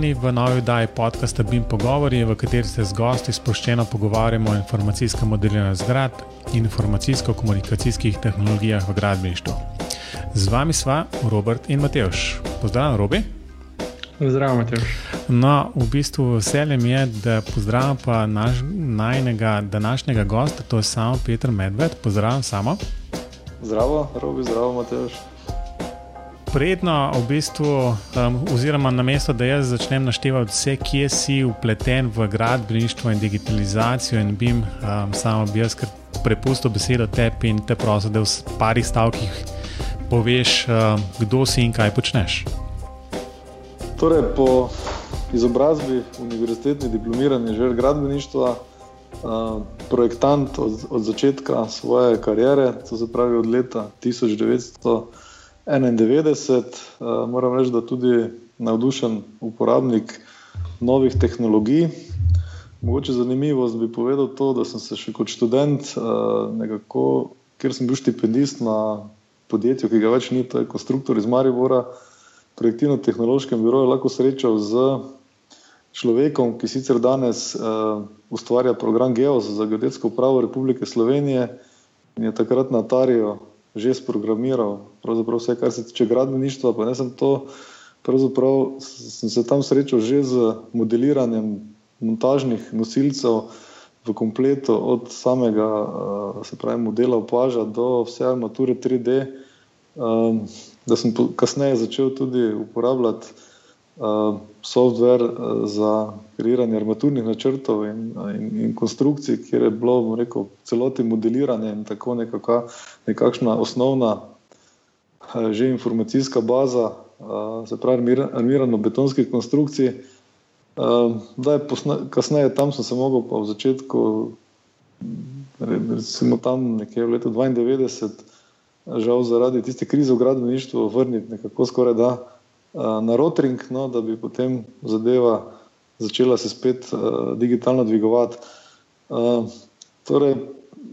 Pozdravljeni v novi oddaji podcasta BIM Pogovori, v kateri se z gosti sproščeno pogovarjamo o informacijskem modeliranju zgrad in informacijsko-komunikacijskih tehnologijah v gradbeništvu. Z vami sva Robert in Mateoš. Pozdravljen, Robi. Zdravo, Mateoš. No, v bistvu veselje mi je, da pozdravim pa naš, najnega današnjega gosta, to je samo Petr Medved. Pozdravljam samo. Zdravo, Robi, zdravo, Mateoš predno, v bistvu, um, oziroma na mesto, da jaz začnem naštevati vse, kje si upleten v gradbeništvo in digitalizacijo, in bim um, samo bi jaz prepustil besedo tebi in te prosim, da v parih stavkih poveš, um, kdo si in kaj počneš. Torej, po izobrazbi univerzitetni diplomirani že gradbeništva. Uh, projektant od, od začetka svoje kariere, to se pravi od leta 1900. 91, uh, moram reči, da tudi navdušen uporabnik novih tehnologij. Mogoče zanimivo bi povedal to, da sem se še kot študent, uh, nekako, ker sem bil štipendist na podjetju, ki ga več ni, to je konstruktor iz Maribora, projektivno-tehnološkem biroju, lahko srečal z človekom, ki sicer danes uh, ustvarja program GEOS za geodetsko upravo Republike Slovenije in je takrat na Tarijo že sprogramiral, pravzaprav vse, kar se tiče gradbeništva, pa ne sem to, pravzaprav sem se tam srečal že z modeliranjem montažnih nosilcev v kompletu, od samega, eh, se pravi, modela opaža do vse armature 3D, ehm, da sem kasneje začel tudi uporabljati software uh, za kreiranje armaturnih načrtov in, in, in konstrukcij, kjer je bilo rekel, celoti modeliranje in tako nekaka, nekakšna osnovna uh, že informacijska baza, se pravi armirano-betonskih konstrukcij. Uh, daj, posna, kasneje tam sem se mogel pa v začetku, recimo tam nekje v letu 92, žal zaradi tiste krize v gradbeništvu vrniti nekako skoraj da na rotring, no, da bi potem zadeva začela se spet uh, digitalno dvigovati. Uh, torej,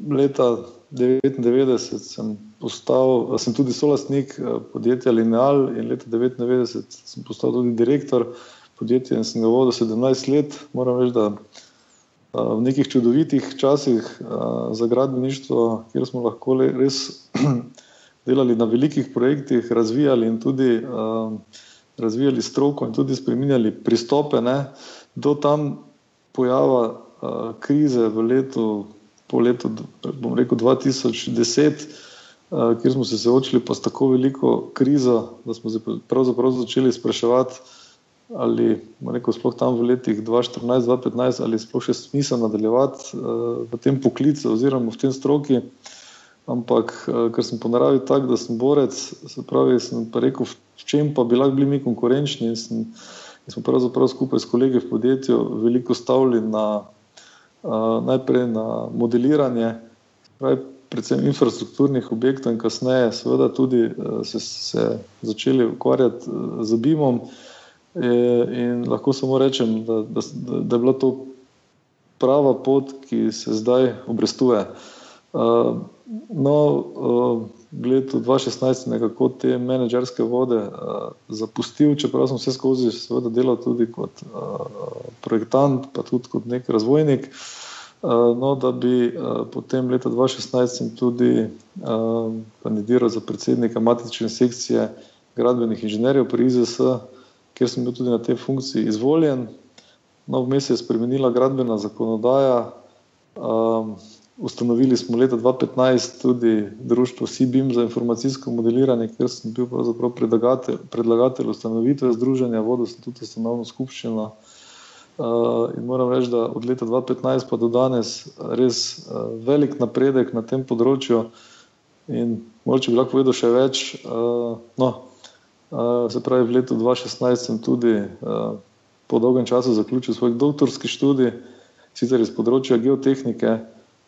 leta 1999 sem postal, sem tudi solastnik podjetja Lineal in leta 1999 sem postal tudi direktor podjetja in sem ga vodil 17 let. Moram reči, da v nekih čudovitih časih za gradbeništvo, kjer smo lahko res delali na velikih projektih, razvijali in tudi uh, razvijali stroko in tudi spremenjali pristope, ne, do tam pojava uh, krize v letu, po letu, bom rekel, 2010, uh, kjer smo se soočili pa s tako veliko krizo, da smo se pravzaprav začeli spraševati, ali rekel, sploh tam v letih 2014-2015, ali sploh še smisel nadaljevati uh, v tem poklicu oziroma v tem stroki. Ampak, ker sem po naravi tak, da sem borec, se pravi, sem pa rekel, v čem pa bi lahko bili mi konkurenčni. In, sem, in smo pravzaprav skupaj s kolegi v podjetju veliko stavili na uh, najprej na modeliranje, pravi, predvsem infrastrukturnih objektov, in kasneje, seveda, tudi uh, se, se začeli ukvarjati uh, z BIM-om. In lahko samo rečem, da, da, da je bila to prava pot, ki se zdaj obrestuje. Uh, no, uh, v letu 2016 nekako te menedžerske vode uh, zapustil, čeprav sem vse skozi seveda delal tudi kot uh, projektant, pa tudi kot nek razvojnik. Uh, no, da bi uh, potem leta 2016 tudi uh, kandidiral za predsednika matične sekcije gradbenih inženirjev pri IZS, kjer sem bil tudi na tej funkciji izvoljen. No, vmes je spremenila gradbena zakonodaja. Um, Ustanovili smo leta 2015 tudi društvo CBIM za informacijsko modeliranje, kjer sem bil predlagatelj, predlagatelj ustanovitve združenja, vodil sem tudi ustanovno skupščino. Uh, in moram reči, da od leta 2015 pa do danes res uh, velik napredek na tem področju. In mogoče bi lahko povedal še več. Uh, no, uh, se pravi, v letu 2016 sem tudi uh, po dolgem času zaključil svoj doktorski študij, sicer iz področja geotehnike.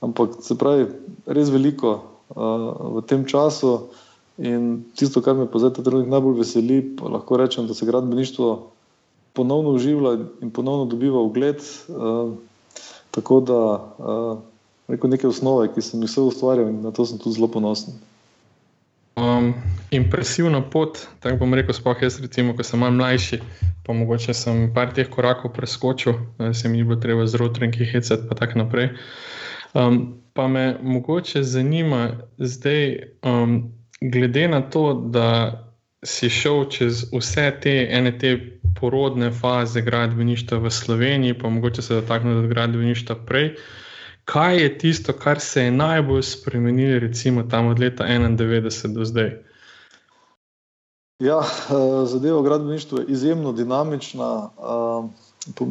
Ampak se pravi, res veliko uh, v tem času in tisto, kar me pa zdaj najbolj veseli, pa lahko rečem, da se gradbeništvo ponovno uživlja in ponovno dobiva ugled. Uh, tako da uh, neko neke osnove, ki sem jih vse ustvarjal in na to sem tudi zelo ponosen. um, impresivno pot. Tako bom rekel, spoh jaz, recimo, ko sem mal mlajši, pa mogoče sem par teh korakov preskočil, se mi ni bilo treba z rotrinki hecati, pa tako naprej. Um, pa me mogoče zanima zdaj, um, glede na to, da si šel čez vse te ene te porodne faze gradbeništva v Sloveniji, pa mogoče se dotakniti gradbeništva prej. Kaj je tisto, kar se je najbolj spremenilo, recimo tam od leta 91 do zdaj? Ja, eh, zadeva gradbeništva je izjemno dinamična. Uh,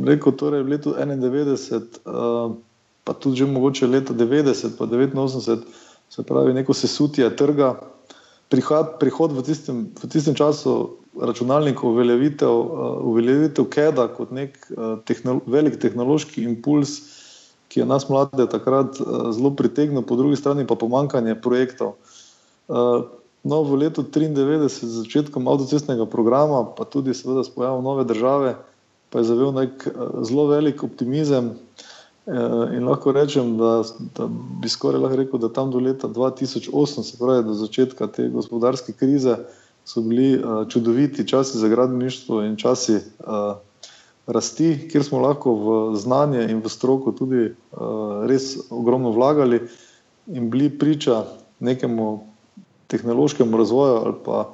rekel, torej v letu 91, uh, pa tudi že mogoče leta 90, pa 89, se pravi, neko sesutje trga, prihod, prihod v, tistem, v tistem času računalnikov, uveljavitev, uh, uveljavitev KEDA kot nek uh, tehnolo velik tehnološki impuls, ki je nas mlade takrat uh, zelo pritegnil, po drugi strani pa pomankanje projektov. Uh, no, v letu 1993, z začetkom avtocestnega programa, pa tudi seveda s pojavom nove države, pa je zavel nek uh, zelo velik optimizem. Eh, in lahko rečem, da, da bi skoraj lahko rekel, da tam do leta 2008, se pravi do začetka te gospodarske krize, so bili uh, čudoviti časi za gradbeništvo in časi uh, rasti, kjer smo lahko v znanje in v stroko tudi res ogromno vlagali in bili priča nekemu tehnološkemu razvoju ali pa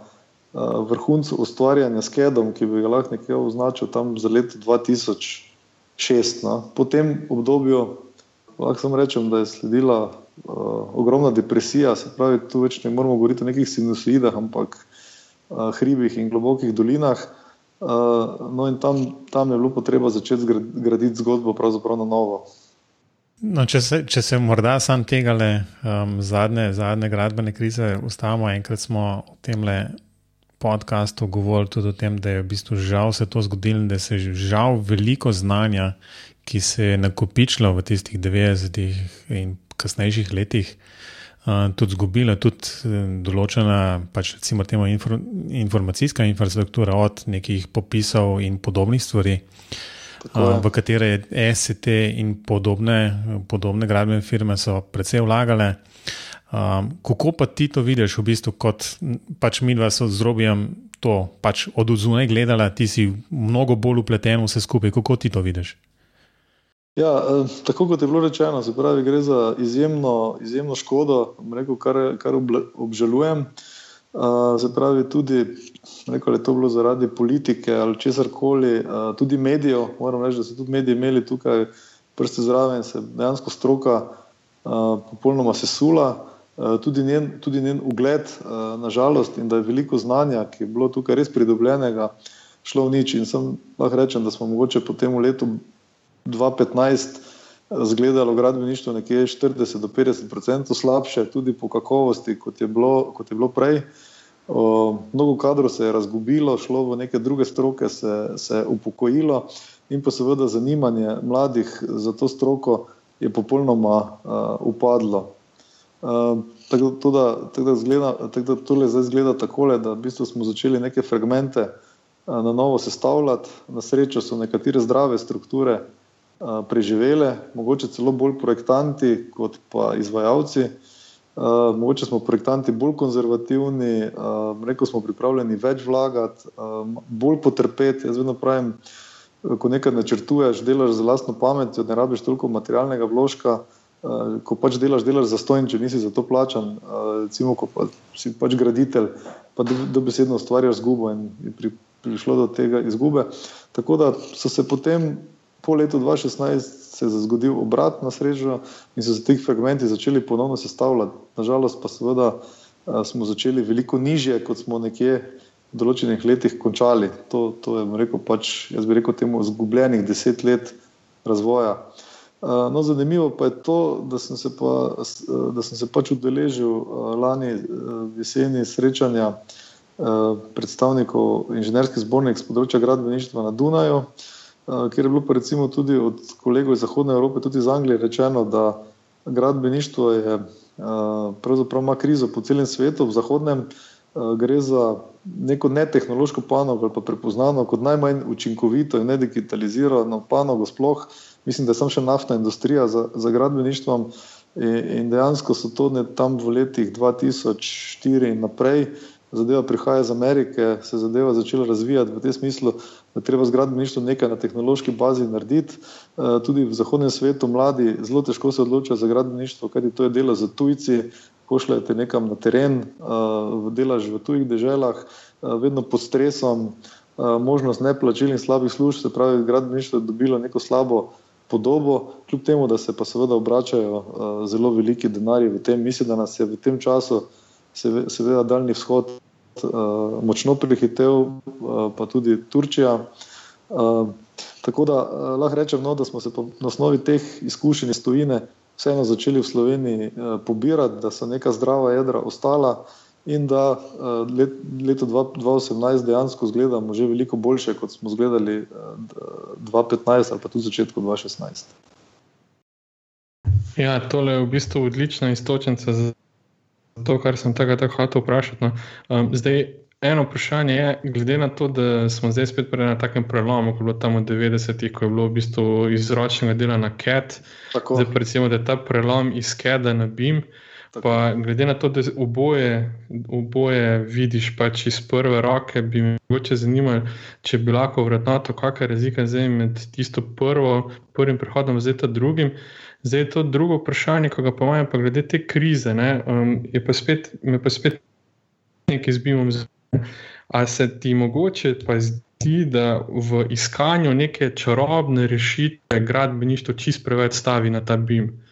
vrhuncu ustvarjanja s KED-om, ki bi ga lahko nekje označil tam za leto 2000 šest. No. Po tem obdobju lahko samo rečem, da je sledila uh, ogromna depresija, se pravi, tu več ne moramo govoriti o nekih sinusoidah, ampak uh, hribih in globokih dolinah. Uh, no, in tam, tam je bilo potreba začeti graditi zgodbo pravzaprav na novo. No, če, se, če se morda sam tega le um, zadnje, zadnje gradbene krize ustavimo, enkrat smo v tem le podkastu govorili tudi o tem, da je v bistvu žal se to zgodilo, da se je žal veliko znanja, ki se je nakopičilo v tistih 90-ih in kasnejših letih, uh, tudi zgubilo, tudi uh, določena, pač recimo, temo, infor, informacijska infrastruktura od nekih popisov in podobnih stvari. Uh, v katere je SCT in podobne, podobne gradbene firme so predvsej vlagale. Um, kako pa ti to vidiš, v bistvu, kot pač mi dva z robijem to pač od zunaj gledala, ti si mnogo bolj upleten v vse skupaj. Kako ti to vidiš? Ja, eh, tako kot je bilo rečeno, se pravi, gre za izjemno, izjemno škodo, rekel, kar, kar obžalujem. Uh, se pravi, tudi rekel, je to bilo zaradi politike ali česar koli, uh, tudi medijev. Moram reči, da so tudi mediji imeli tukaj prste zraven, se dejansko stroka popolnoma sesula. Eh, tudi njen, tudi njen ugled, eh, nažalost, in da je veliko znanja, ki je bilo tukaj res pridobljenega, šlo v nič. In sem lahko rečem, da smo mogoče po tem letu 2015 eh, zgledali gradbeništvo nekje 40 do 50 odstotkov slabše, tudi po kakovosti, kot je bilo, kot je bilo prej. Mnogo kadrov se je razgubilo, šlo v neke druge stroke, se, se je upokojilo in pa seveda zanimanje mladih za to stroko je popolnoma uh, upadlo. Ehm, tako, to, da, tako, da zgleda, tako da tole zdaj zgleda tako, da v bistvu smo začeli neke fragmente uh, na novo sestavljati. Na srečo so nekatere zdrave strukture uh, preživele, mogoče celo bolj projektanti kot pa izvajalci. Uh, mogoče smo projektanti bolj konzervativni, rekel smo pripravljeni več vlagati, bolj potrpeti. Jaz vedno pravim, ko nekaj načrtuješ, delaš za lastno pamet, ne rabiš toliko materialnega vložka. Uh, ko pač delaš, delaš za stojn, če nisi za to plačan, uh, recimo, ko pa si pač graditelj, pa dobesedno ustvarjaš izgubo in je pri, prišlo do tega izgube. Tako da so se potem po letu 2016 se zgodil obrat na srečo in so se ti fragmenti začeli ponovno sestavljati. Nažalost pa seveda uh, smo začeli veliko nižje, kot smo nekje v določenih letih končali. To, to je, rekel, pač, jaz bi rekel, temu izgubljenih deset let razvoja. Eh, no, zanimivo pa je to, da sem se, pa, da sem se pač udeležil eh, lani eh, jeseni srečanja predstavnikov inženirskih zbornic z področja gradbeništva na Dunaju, kjer je bilo pa recimo tudi od kolegov iz Zahodne Evrope, tudi iz Anglije rečeno, da gradbeništvo je pravzaprav ima krizo po celem svetu, v Zahodnem gre za neko netehnološko panogo ali pa prepoznano kot najmanj učinkovito in nedigitalizirano panogo sploh, mislim, da je samo še naftna industrija za, za gradbeništvom. In dejansko so to ne, tam v letih 2004 in naprej, zadeva prihaja iz Amerike, se zadeva začela razvijati v tem smislu, da treba z gradbeništvom nekaj na tehnološki bazi narediti. Eh, tudi v zahodnem svetu mladi zelo težko se odločajo za gradbeništvo, kajti to je delo za tujci, pošljete nekam na teren, eh, delaš v tujih deželah, vedno pod stresom, možnost neplačil in slabih služb, se pravi, gradbeništvo je dobilo neko slabo podobo, kljub temu, da se pa seveda obračajo uh, zelo veliki denarji v tem, mislim, da nas je v tem času seveda daljni vzhod uh, močno prehitev, uh, pa tudi Turčija. Uh, tako da uh, lahko rečem, no, da smo se na osnovi teh izkušenj iz tujine vseeno začeli v Sloveniji uh, pobirati, da so neka zdrava jedra ostala in da uh, let, leto 2018 dejansko izgledamo že veliko boljše, kot smo izgledali uh, 2015 ali pa tudi začetku 2016. Ja, tole je v bistvu odlična istočnica za to, kar sem tega tako hotel vprašati. No. Um, zdaj, eno vprašanje je, glede na to, da smo zdaj spet na takem prelomu, ko je bilo tam v 90-ih, ko je bilo v bistvu iz ročnega dela na CAT, zdaj pa recimo, da je ta prelom iz CAT-a na BIM. Pa, glede na to, da oboje, oboje vidiš pač iz prve roke, bi me mogoče zanimalo, če bi lahko vrednoto, kakšna je razlika med tisto prvo, prvim prehodom, zdaj ta drugim. Zdaj je to drugo vprašanje, ko ga pa imamo, pa glede te krize. Ne, um, je pa spet, me pa spet nekaj zbimam. A se ti mogoče pa zdi, da v iskanju neke čarobne rešitve gradbeništvo čist preveč stavi na ta bim?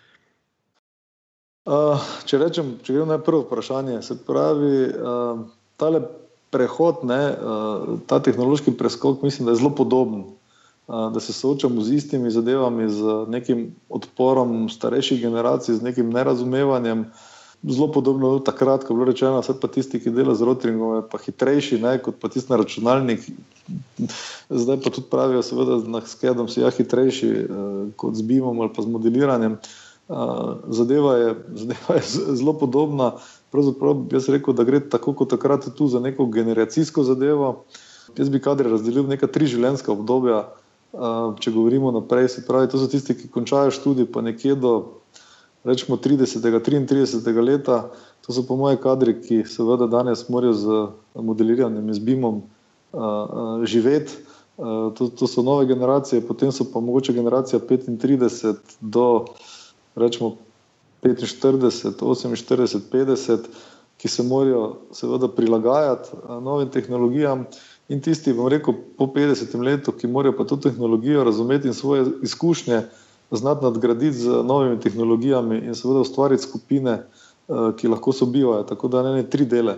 Uh, če rečem, če gremo na prvo vprašanje, se pravi, uh, tale prehod, ne, uh, ta tehnološki preskok, mislim, da je zelo podoben. Uh, da se soočamo z istimi zadevami, z nekim odporom starejših generacij, z nekim nerazumevanjem. Zelo podobno je takrat, ko je bilo rečeno, da pa tisti, ki dela z rotringom, je pa hitrejši ne, kot pa tisti na računalnik. Zdaj pa tudi pravijo, seveda, da s kedom si ja hitrejši uh, kot z BIM-om ali pa z modeliranjem. Uh, zadeva je, zadeva je zelo podobna. Pravzaprav bi jaz rekel, da gre tako kot takrat tu za neko generacijsko zadevo. Jaz bi kadre razdelil neka tri življenjska obdobja. Če govorimo naprej, se pravi, to so tisti, ki končajo študij, pa nekje do rečemo 30. 33. leta. To so po moje kadri, ki seveda danes morajo z modeliranjem in z BIM-om živeti. To, to so nove generacije, potem so pa mogoče generacija 35 do rečemo 45, 48, 50, ki se morajo seveda prilagajati novim tehnologijam, in tisti, bom rekel, po 50 letu, ki morajo pa to tehnologijo razumeti in svoje izkušnje znati nadgraditi z novimi tehnologijami in seveda ustvariti skupine, ki lahko sobivajo, tako da ne ne tri dele.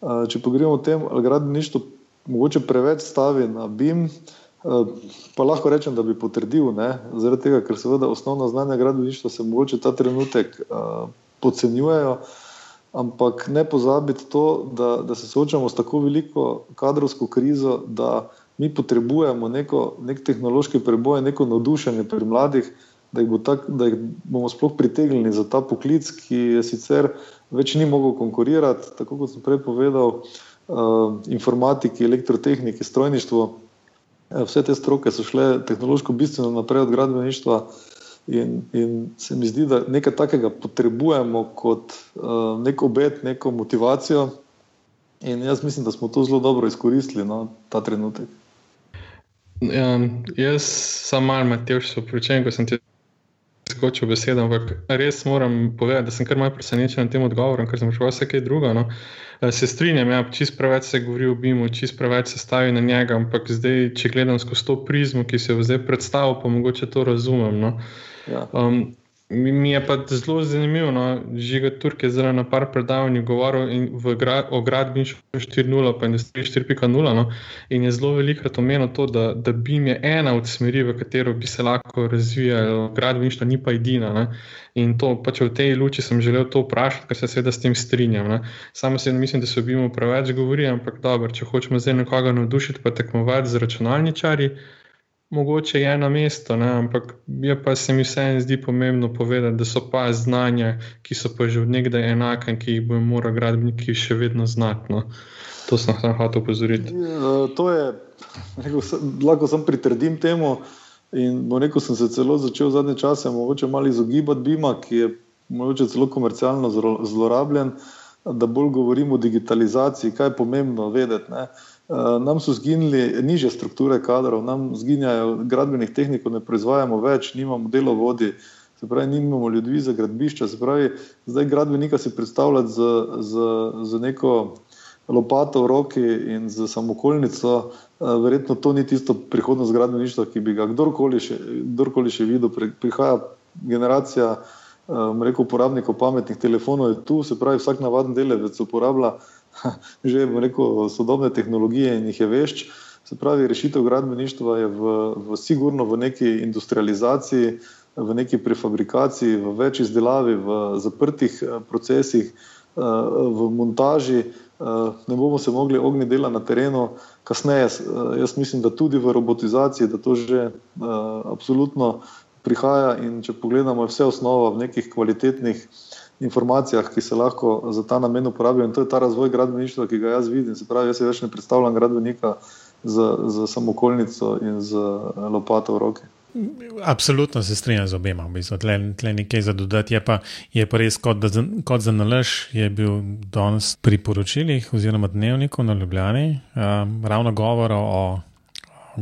Če pogledamo o tem, ali gradbeništvo mogoče preveč stavi na BIM, Eh, pa lahko rečem, da bi potrdil, ne? zaradi tega, ker seveda osnovna znanja gradbeništva se morda ta trenutek uh, podcenjujejo, ampak ne pozabiti to, da, da se soočamo s tako veliko kadrovsko krizo, da mi potrebujemo neko, nek tehnološki preboj, neko navdušenje pri mladih, da jih, bo tak, da jih bomo sploh pritegnili za ta poklic, ki je sicer več ni mogel konkurirati, tako kot sem prej povedal, uh, informatiki, elektrotehniki, strojništvo. Ja, vse te stroke so šle tehnološko bistveno naprej od gradbeništva, in, in se mi zdi, da nekaj takega potrebujemo kot uh, nek obet, neko motivacijo. In jaz mislim, da smo to zelo dobro izkoristili no, ta trenutek. Um, jaz sem malo Matej, so pričem, ko sem ti skočil besedo, ampak res moram povedati, da sem kar malce presenečen nad tem odgovorom, ker sem šel vse kaj druga. No. Eh, se strinjam, ja, čist preveč se govori o BIM-u, čist preveč se stavi na njega, ampak zdaj, če gledam skozi to prizmo, ki se je zdaj predstavil, pa mogoče to razumem. No. Ja. Um, Mi je pa zelo zanimivo, no, že ga Turk je zelo na par predavanjih govoril gra, o gradbeništvu 4.0 pa industriji 4.0 no, in je zelo velikrat omenil to, da, da BIM je ena od smeri, v katero bi se lahko razvijalo gradbeništvo, ni pa edina. Ne. In to pač v tej luči sem želel to vprašati, ker se seveda s tem strinjam. Ne. Samo se mislim, da se o BIM-u preveč govori, ampak dobro, če hočemo zdaj nekoga navdušiti, pa tekmovati z računalničarji mogoče je na mestu, ne? ampak je pa se mi vseeno zdi pomembno povedati, da so pa znanja, ki so pa že odnegdaj enake in ki jih bojo morali gradbeniki še vedno znati. No? To sem hotel upozoriti. Ja, to je, rekel, lahko sem pritrdim temu. In rekel sem se celo začel zadnje čase, mogoče malo izogibati Bima, ki je morda celo komercialno zlorabljen, da bolj govorimo o digitalizaciji, kaj je pomembno vedeti. Ne. Nam so zginili niže strukture kadrov, nam zginjajo gradbenih tehnikov, ne proizvajamo več, nimamo delovodi, se pravi, nimamo ljudi za gradbišča. Se pravi, zdaj gradbenika si predstavljati z, z, z neko lopato v roki in z samokolnico, verjetno to ni tisto prihodnost gradbeništva, ki bi ga kdorkoli še, kdorkoli še videl. Prihaja generacija rekel, uporabnikov pametnih telefonov, je tu, se pravi, vsak navaden delavec uporablja že rekel, sodobne tehnologije in jih je vešč. Se pravi, rešitev gradbeništva je v, v sigurno v neki industrializaciji, v neki prefabrikaciji, v več izdelavi, v zaprtih procesih, v montaži. Ne bomo se mogli ogniti dela na terenu, kasneje, jaz mislim, da tudi v robotizaciji, da to že absolutno prihaja. In če pogledamo, je vse osnova v nekih kvalitetnih informacijah, ki se lahko za ta namen uporabijo. In to je ta razvoj gradbeništva, ki ga jaz vidim. Se pravi, jaz se več ne predstavljam gradbenika z, z samokolnico in z lopato v roki. Absolutno se strinjam z obema, v bistvu. tle, tle nekaj za dodati. Je pa, je pa res, kot, da, kot za nalaž je bil danes pri poročilih oziroma dnevniku na Ljubljani um, ravno govora o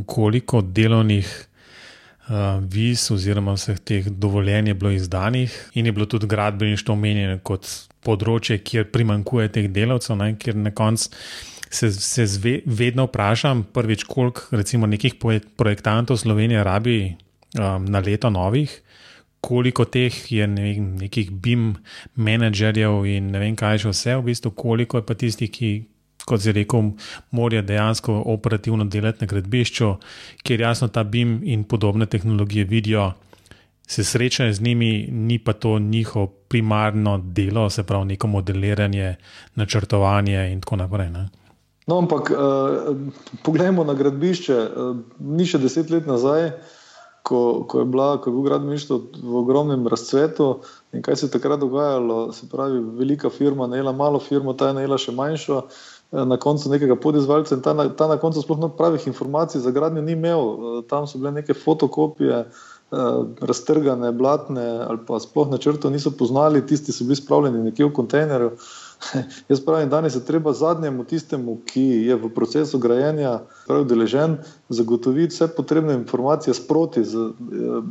koliko delovnih viz oziroma vseh teh dovoljenj je bilo izdanih in je bilo tudi gradbeništvo omenjeno kot področje, kjer primankuje teh delavcev, ne, kjer na koncu. Se, se zve, vedno vprašam, prvič, koliko recimo nekih projektantov Slovenije rabi um, na leto novih, koliko teh je ne vem, nekih BIM menedžerjev in ne vem, kaj še vse, v bistvu, koliko je pa tistih, ki, kot si rekel, morajo dejansko operativno delati na gradbišču, kjer jasno ta BIM in podobne tehnologije vidijo. Se srečajo z njimi, ni pa to njihov primarno delo, se pravi, neko modeliranje, načrtovanje in tako naprej. Ne? No, ampak, eh, poglejmo na gradbišče. Eh, ni še deset let nazaj, ko, ko, je bila, ko je bil gradbeništvo v ogromnem razcvetu in kaj se je takrat dogajalo. Se pravi, velika firma najela malo firmo, ta je najela še manjšo, eh, na koncu nekega podizvajalca in ta na, ta na koncu sploh no pravih informacij za gradnjo ni imel. Eh, tam so bile neke fotokopije. Uh, raztrgane, blatne, ali pa sploh načrtov niso poznali, tisti so bili spravljeni nekje v kontejnerju. Jaz pravim, danes je treba zadnjemu, tistemu, ki je v procesu grajenja udeležen, zagotoviti vse potrebne informacije sproti, z uh,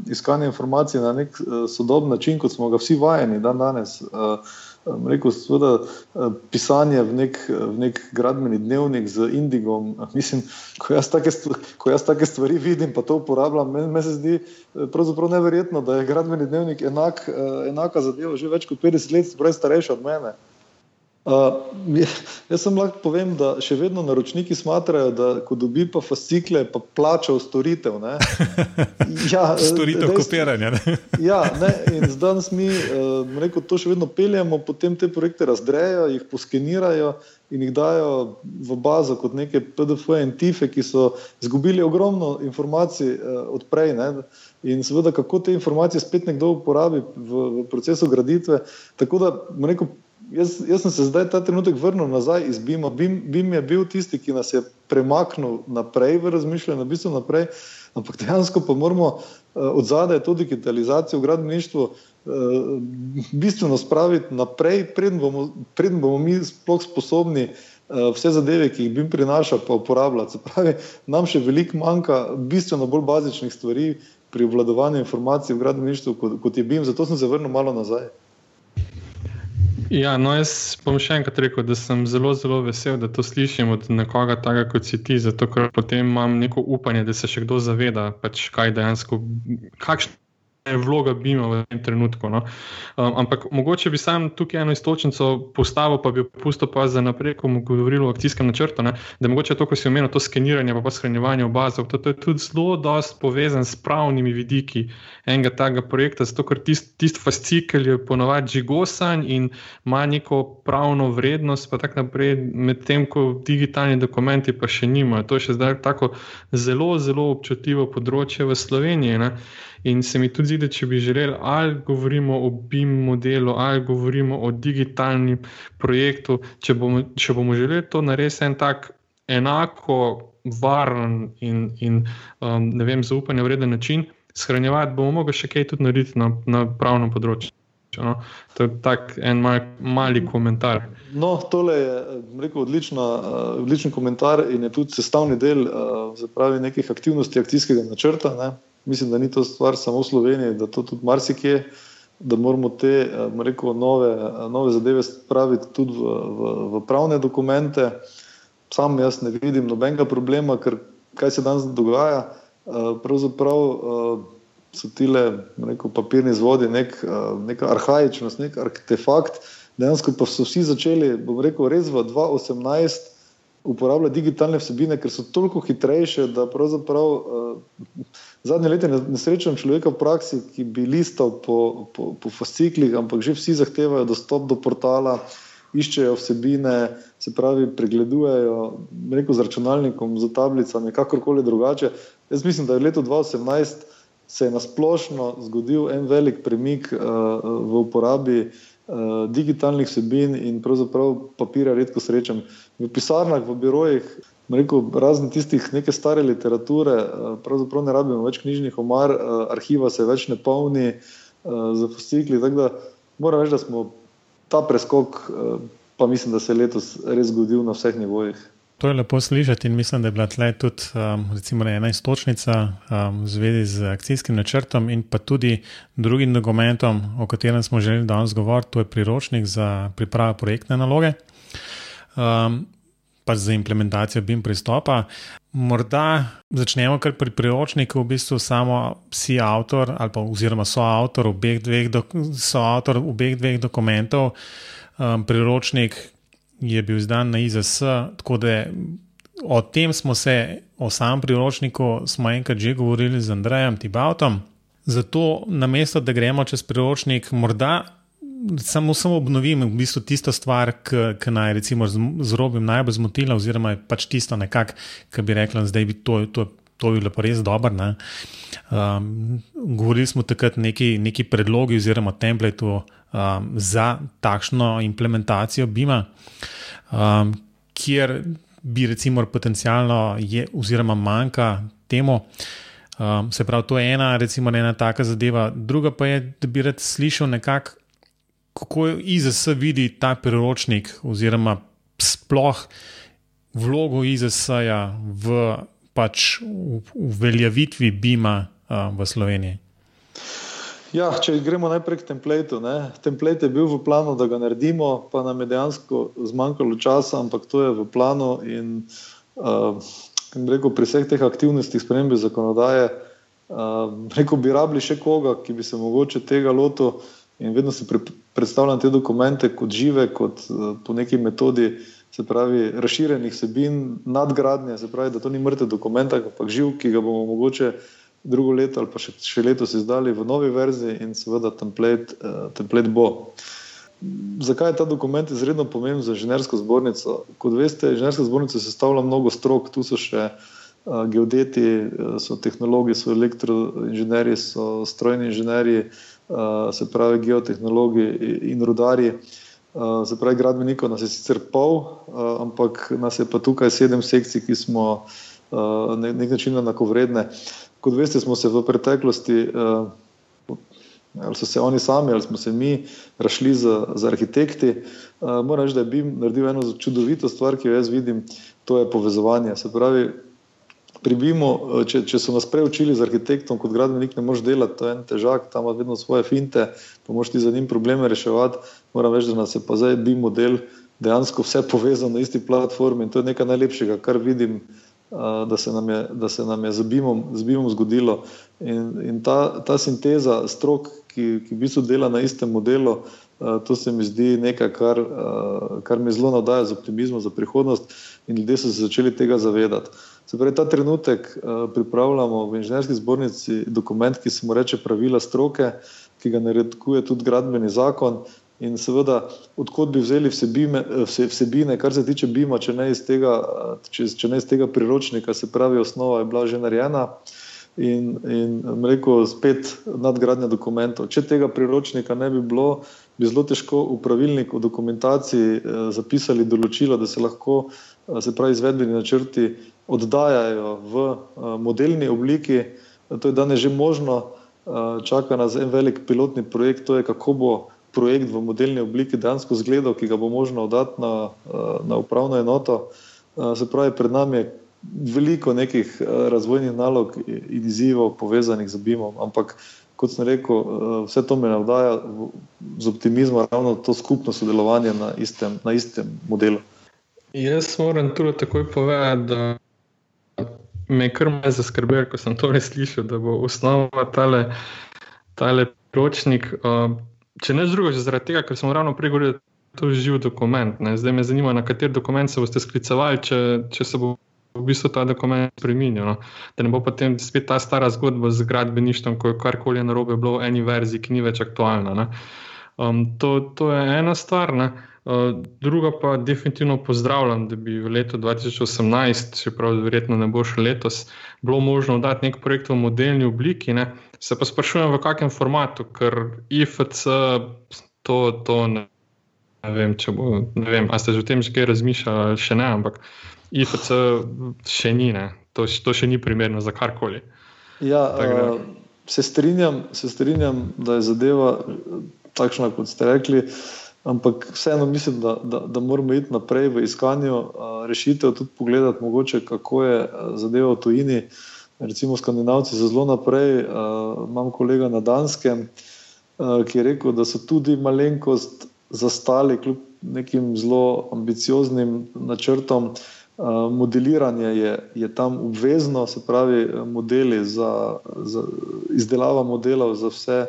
iskanjem informacij na nek uh, sodoben način, kot smo ga vsi vajeni dan danes. Uh, Rekel sem, da je pisanje v nek, v nek gradbeni dnevnik z indigom. Mislim, ko jaz take stvari, jaz take stvari vidim, pa to uporabljam, meni me se zdi pravzaprav neverjetno, da je gradbeni dnevnik enak, enaka zadeva že več kot 50 let, pravi starejši od mene. jaz sem lahko povem, da še vedno naročniki smatrajo, da ko dobi pa fascikle, pa plača v storitev. Ja, storitev kopiranja. ja, ne, in zdaj mi uh, rekel, to še vedno peljemo, potem te projekte razdrejo, jih poskenirajo in jih dajo v bazo kot neke PDF in TIFE, ki so izgubili ogromno informacij uh, odprej. Ne? In seveda, kako te informacije spet nekdo uporabi v, v procesu graditve. Tako da, rekel, jaz, jaz sem se zdaj ta trenutek vrnil nazaj iz Bima. Bim, Bim je bil tisti, ki nas je premaknil naprej v razmišljanju, v bistvu naprej, ampak dejansko pa moramo uh, od zadaj to digitalizacijo v gradbeništvu uh, bistveno spraviti naprej, preden bomo, preden bomo mi sploh sposobni. Uh, vse zadeve, ki jih bi prinašal, pa uporabljati. Se pravi, nam še veliko manjka bistveno bolj bazičnih stvari pri obvladovanju informacij v gradbeništvu, kot, kot je BIM. Zato sem se vrnil malo nazaj. Ja, no, jaz bom še enkrat rekel, da sem zelo, zelo vesel, da to slišim od nekoga, tako kot si ti, zato ker potem imam neko upanje, da se še kdo zaveda, pač kaj dejansko, kakšno je vloga Bima v tem trenutku. No. Um, ampak mogoče bi sam tukaj eno istočnico postavil, pa bi jo pustil pa za naprej, ko bomo govorili o akcijskem načrtu. Ne. Da mogoče to, ko si omenil, to skeniranje pa, pa shranjevanje v bazah, to, to je tudi zelo dost povezan s pravnimi vidiki enega takega projekta, zato ker tisti tist fascikel je ponovadi žigosan in ima neko pravno vrednost, pa tako naprej, medtem ko digitalni dokumenti pa še nimajo. To je še zdaj tako zelo, zelo občutljivo področje v Sloveniji. Ne. In se mi tudi zdi, da če bi želeli, ali govorimo o BIM modelu, ali govorimo o digitalnem projektu, če bomo, če bomo želeli to narediti en tak enako varen in, in um, ne vem, zaupanje vreden način, shranjevati, bomo mogli še kaj tudi narediti na, na pravnem področju. No? To je tak en mal, mali komentar. No, tole je rekel, odlična, odličen komentar in je tudi sestavni del pravi, nekih aktivnosti akcijskega načrta. Ne? Mislim, da ni to stvar samo v Sloveniji, da to tudi marsikje, da moramo te rekel, nove, nove zadeve spraviti tudi v, v, v pravne dokumente. Sam jaz ne vidim nobenega problema, ker kaj se danes dogaja. Pravzaprav so tile rekel, papirni zvodi, nek, neka arhajičnost, nek artefakt. Dejansko pa so vsi začeli, bom rekel, res v 2018 uporabljati digitalne vsebine, ker so toliko hitrejše, da pravzaprav uh, zadnje leta ne, ne srečam človeka v praksi, ki bi listal po, po, po fasciklih, ampak že vsi zahtevajo dostop do portala, iščejo vsebine, se pravi, pregledujejo rekel, z računalnikom, z tablicami, kakorkoli drugače. Jaz mislim, da je leto 2018 se je nasplošno zgodil en velik premik uh, v uporabi uh, digitalnih vsebin in pravzaprav papirja redko srečam. V pisarnah, v birojih, rekel, razen tistih neke stare literature, uh, pravzaprav ne rabimo več knjižnih omar, uh, arhiva se več ne polni uh, za fascikli. Tako da moram reči, da smo ta preskok, pa mislim, da se je letos res zgodil na vseh nivojih. To je lepo slišati in mislim, da je bila tle tudi um, ena istočnica um, v zvezi z akcijskim načrtom in pa tudi drugim dokumentom, o katerem smo želeli danes govoriti, to je priročnik za pripravo projektne naloge, um, pa za implementacijo BIM pristopa. Morda začnemo kar pri priročniku, v bistvu samo si avtor ali pa oziroma so avtor obeh dveh, do, so avtor obeh dveh dokumentov. Um, priročnik, je bil izdan na IZS, tako da o tem smo se, o samem priročniku, smo enkrat že govorili z Andrejem Tibautom. Zato, namesto da gremo čez priročnik, morda samo, samo obnovim v bistvu tisto stvar, ki naj recimo zrobim najbolj zmotila, oziroma je pač tisto nekako, ki bi rekla, da bi to. to To je bilo res dobro. Um, govorili smo takrat neki, neki predlogi oziroma templateu um, za takšno implementacijo BIM-a, um, kjer bi recimo potencialno je, oziroma manjka temu. Um, se pravi, to je ena, recimo, ena taka zadeva. Druga pa je, da bi rad slišal nekako, kako IZS vidi ta priročnik, oziroma sploh vlogo IZS-ja v pač uveljavitvi BIM-a v Sloveniji. Ja, če gremo najprej k templateu. Templat je bil v planu, da ga naredimo, pa nam je dejansko zmanjkalo časa, ampak to je v planu. In, uh, rekel, pri vseh teh aktivnostih spremembe zakonodaje, uh, rekel, bi rabili še koga, ki bi se mogoče tega lotil. In vedno si pre, predstavljam te dokumente kot žive, kot uh, po neki metodi, se pravi, razširjenih sebin, nadgradnje, se pravi, da to ni mrtev dokument, ampak živ, ki ga bomo mogoče drugo leto ali pa še, še letos izdali v novi verziji in seveda template, uh, template bo. Zakaj je ta dokument izredno pomemben za inženirsko zbornico? Kot veste, inženirska zbornica sestavlja mnogo strok, tu so še uh, geodeti, so tehnologi, so elektroinženirji, so strojni inženirji, uh, se pravi geotehnologi in rudarji. Uh, se pravi, gradbenikov nas je sicer pol, uh, ampak nas je pa tukaj sedem sekcij, ki smo na nek način enakovredne. Uh, kot veste, smo se v preteklosti, ali so se oni sami, ali smo se mi, rašli za, za arhitekti. Moram reči, da BIM naredil eno čudovito stvar, ki jo jaz vidim, to je povezovanje. Se pravi, pri BIM-u, če, če so nas prej učili z arhitektom, kot gradbenik, ne moreš delati, to je en težak, tam ima vedno svoje finte, pa moš ti za njim probleme reševati. Moram reči, da nas je pa zdaj BIM model dejansko vse povezano na isti platformi in to je nekaj najlepšega, kar vidim da se nam je, da se nam je z BIM-om, z BIM-om zgodilo. In, in ta, ta sinteza strok, ki, ki v bistvu dela na istem modelu, to se mi zdi nekaj, kar, kar me zelo navdaja z optimizmom za prihodnost, in ljudje so se začeli tega zavedati. Se pravi, ta trenutek pripravljamo v inženirski zbornici dokument, ki se mu reče pravila stroke, ki ga naredkuje tudi gradbeni zakon. In seveda, odkot bi vzeli vsebine, vsebine, kar se tiče BIM-a, če, če, če ne iz tega priročnika, se pravi, osnova je bila že narejena in, in rekel, spet nadgradnja dokumentov. Če tega priročnika ne bi bilo, bi zelo težko v pravilnik o dokumentaciji eh, zapisali določilo, da se lahko eh, se pravi, izvedbeni načrti oddajajo v eh, modelni obliki. To je danes že možno, čaka nas en velik pilotni projekt, to je kako bo projekt v modelni obliki dejansko zgledal, ki ga bo možno oddati na, na upravno enoto. Se pravi, pred nami je veliko nekih razvojnih nalog in izzivov povezanih z BIM-om, ampak kot sem rekel, vse to me navdaja z optimizmom, ravno to skupno sodelovanje na istem, na istem modelu. Jaz moram tudi takoj povedati, da me je kar malo zaskrbelo, ko sem to res slišal, da bo osnova tale, tale ročnik. Uh, če ne drugo, že zaradi tega, ker smo ravno prej govorili, da je to živ dokument. Ne? Zdaj me zanima, na kater dokument se boste sklicevali, če, če se bo v bistvu ta dokument spremenil. No? Da ne bo potem spet ta stara zgodba z gradbeništvom, ko je karkoli narobe bilo v eni verziji, ki ni več aktualna. Um, to, to je ena stvar. Ne? Eh, druga pa definitivno pozdravljam, da bi v letu 2018, čeprav verjetno ne bo še letos, bilo možno dati nek projekt v modelni obliki. Ne. Se pa sprašujem, v kakšnem formatu, ker IFC to, to ne, ne vem, če bo, ne vem, a ste že o tem že kaj razmišljali, še ne, ampak IFC še ni, ne. To, to še ni primerno za karkoli. Ja, uh, se, strinjam, se strinjam, da je zadeva takšna, kot ste rekli. Uh, Ampak vseeno mislim, da, da, da moramo iti naprej v iskanju rešitev, tudi pogledati, mogoče, kako je zadeva v tujini. Recimo, Skandinavci so zelo naprej. Imam kolega na Danskem, ki je rekel, da so tudi malenkost zastali kljub nekim zelo ambicioznim načrtom. Modeliranje je, je tam obvezno, se pravi, modeli za, za izdelavo modelov za vse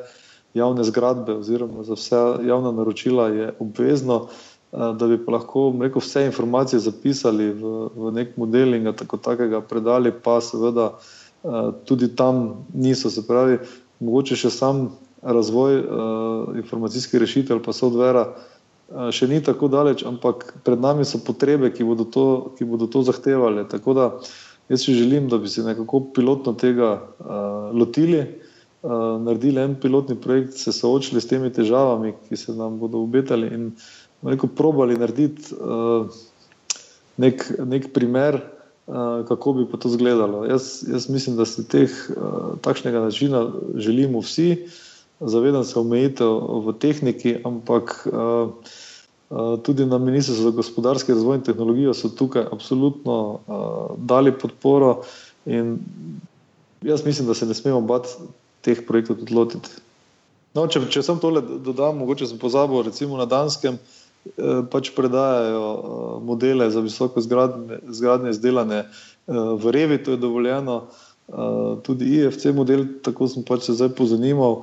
javne zgradbe oziroma za vse javna naročila je obvezno, eh, da bi lahko rekel, vse informacije zapisali v, v nek model in ga tako takega predali, pa seveda eh, tudi tam niso. Se pravi, mogoče še sam razvoj informacijskih rešitev ali pa uh, še ni tako daleč, ampak pred nami so potrebe, ki bodo to, ki bodo to zahtevali. Tako da jaz si želim, da bi se nekako pilotno tega uh, lotili. Eh, naredili en pilotni projekt, se soočili s temi težavami, ki se nam bodo obetali, in rekel, probali narediti uh, nek, nek primer, uh, kako bi pa to izgledalo. Jaz, jaz mislim, da si teh uh, takšnega načina želimo vsi, zavedam se omejitev v tehniki, ampak uh, uh, tudi na Ministrstvu za gospodarski razvoj in tehnologijo so tukaj absolutno uh, dali podporo. In jaz mislim, da se ne smemo bati teh projektov tudi lotiti. No, če, če sem tole dodal, mogoče sem pozabil, recimo na Danskem, eh, pač predajajo eh, modele za visoko zgradne, zgradne izdelane eh, v Revi, to je dovoljeno, tudi IFC model, tako sem pač se zdaj pozanimal.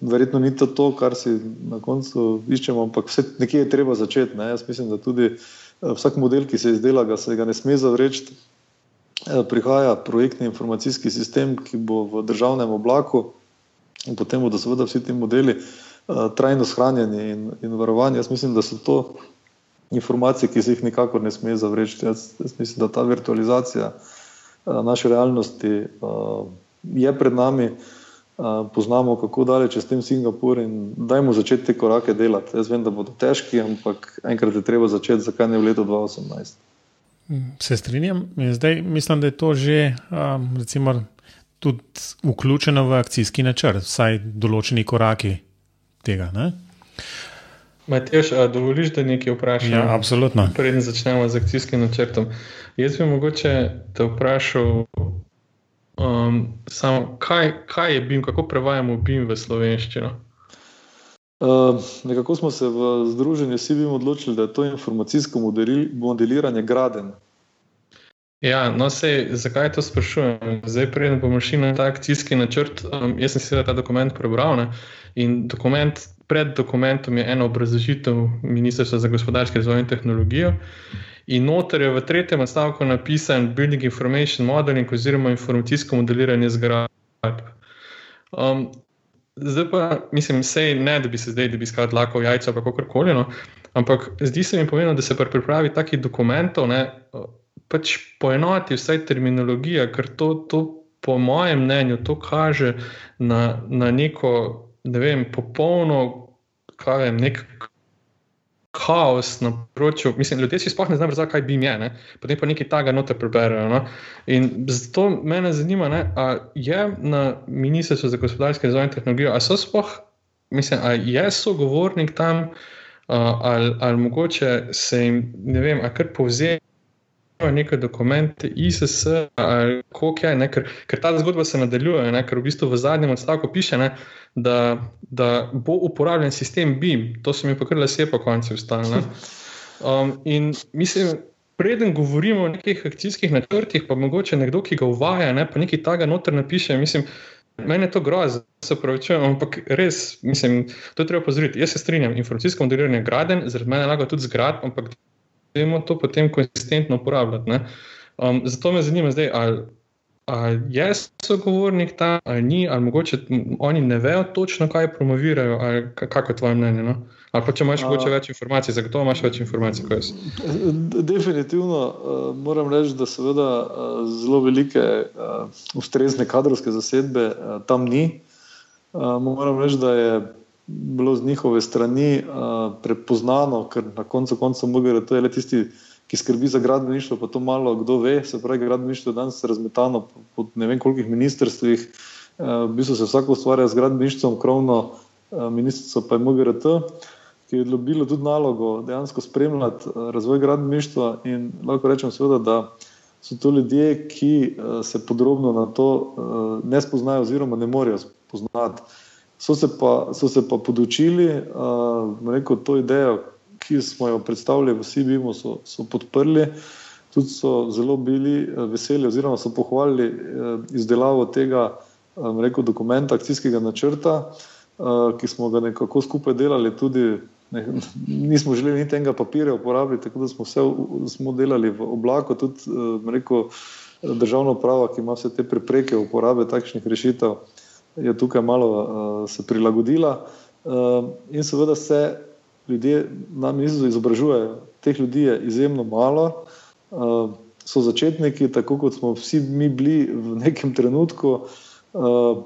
Verjetno ni to to, kar si na koncu iščemo, ampak vse nekje je treba začeti. Ne? Jaz mislim, da tudi vsak model, ki se izdela, ga se ga ne sme zavreči, Eh, prihaja projektni informacijski sistem, ki bo v državnem oblaku in potem bodo seveda vsi ti modeli uh, trajno shranjeni in, in varovani. Jaz mislim, da so to informacije, ki se jih nikakor ne sme zavreči. Jaz, jaz mislim, da ta virtualizacija uh, naše realnosti uh, je pred nami. Poznamo, kako daleč je s tem Singapur in dajmo začeti te korake delati. Jaz vem, da bodo težki, ampak enkrat je treba začeti, zakaj ne v letu 2018. Se strinjam. Zdaj mislim, da je to že um, recimo, tudi vključeno v akcijski načrt, vsaj določeni koraki tega. Matejš, dovoliš, da nekaj vprašam? Ja, absolutno. Preden začnemo z akcijskim načrtom. Jaz bi mogoče te vprašal, um, samo, kaj, kaj je BIM, kako prevajamo BIM v slovenščino? Uh, nekako smo se v združenju SIBIM odločili, da je to informacijsko modeliranje graden. Ja, no, sej, zakaj to sprašujem? Zdaj, preden bomo šli na ta akcijski načrt, um, jaz sem seveda ta dokument prebral. Ne? In dokument, pred dokumentom je ena obrazložitev Ministrstva za gospodarski razvoj in tehnologijo. In noter je v tretjem odstavku napisan Building Information Modeling oziroma informacijsko modeliranje zgradb. Um, zdaj pa, mislim, sej ne, da bi se zdaj, da bi iskal dlako jajca, pa kakorkoli. No, ampak zdi se mi pomembno, da se pri pripravi takih dokumentov ne, pač poenoti vsaj terminologija, ker to, to po mojem mnenju, to kaže na, na neko, ne vem, popolno, kaj vem, nek kaos na področju. Mislim, ljudje si sploh ne znajo, zakaj bi jim je, potem pa nekaj tega noter preberejo. No? In zato me zanima, ali je na Ministrstvu za gospodarske razvoj in tehnologijo, ali so sploh mislim, ali je sogovornik tam, uh, ali, ali mogoče se jim, ne vem, kar povzema. Neke dokumente, ISS, ali kako je, ne, ker, ker ta zgodba se nadaljuje, ne, ker v bistvu v zadnjem odstavku piše, ne, da, da bo uporabljen sistem BIM, to se mi pa kar lase po koncu ustane. Um, in mislim, preden govorimo o nekih akcijskih načrtih, pa mogoče nekdo, ki ga uvaja, ne, pa nekaj tega noter napiše, mislim, Mene je to grozno, se pravi, ampak res, mislim, to je treba pozoriti. Jaz se strinjam, informacijsko modeliranje je graden, zaradi mene lahko tudi zgrad, ampak treba to potem konsistentno uporabljati. Um, zato me zanima zdaj, ali, ali je sogovornik tam, ali ni, ali mogoče oni ne vejo točno, kaj promovirajo, ali kako je tvoje mnenje. No? Ali pa če imaš morda več informacij, zagotovo imaš več informacij kot jaz. Definitivno uh, moram reči, da seveda uh, zelo velike uh, ustrezne kadrovske zasedbe uh, tam ni. Uh, moram reči, da je bilo z njihove strani uh, prepoznano, ker na koncu konca to je le tisti, ki skrbi za gradbeništvo, pa to malo kdo ve. Se pravi, gradbeništvo je danes razmetano po, po ne vem kolikih ministrstvih, uh, v bistvu se vsako ustvarja z gradbeništvom, krovno uh, ministrstvo pa je MGRT ki je dobilo tudi nalogo dejansko spremljati eh, razvoj gradbeništva. In lahko rečem, seveda, da so to ljudje, ki eh, se podrobno na to eh, ne spoznajo, oziroma ne morejo spoznati. So se pa, so se pa podočili, da je to idejo, ki smo jo predstavili v Sibiju, so, so podprli. Tudi so zelo bili veseli, oziroma so pohvalili izdelavo tega rekel, dokumenta, akcijskega načrta, ki smo ga nekako skupaj delali, tudi Ne, nismo želeli niti enega papirja uporabiti, tako da smo vse smo delali v oblaku. Tudi eh, rekel, državna uprava, ki ima vse te prepreke uporabe takšnih rešitev, je tukaj malo uh, se prilagodila. Uh, in seveda se ljudje na ministrstvu izobražujejo. Teh ljudi je izjemno malo. Uh, so začetniki, tako kot smo vsi mi bili v nekem trenutku, uh,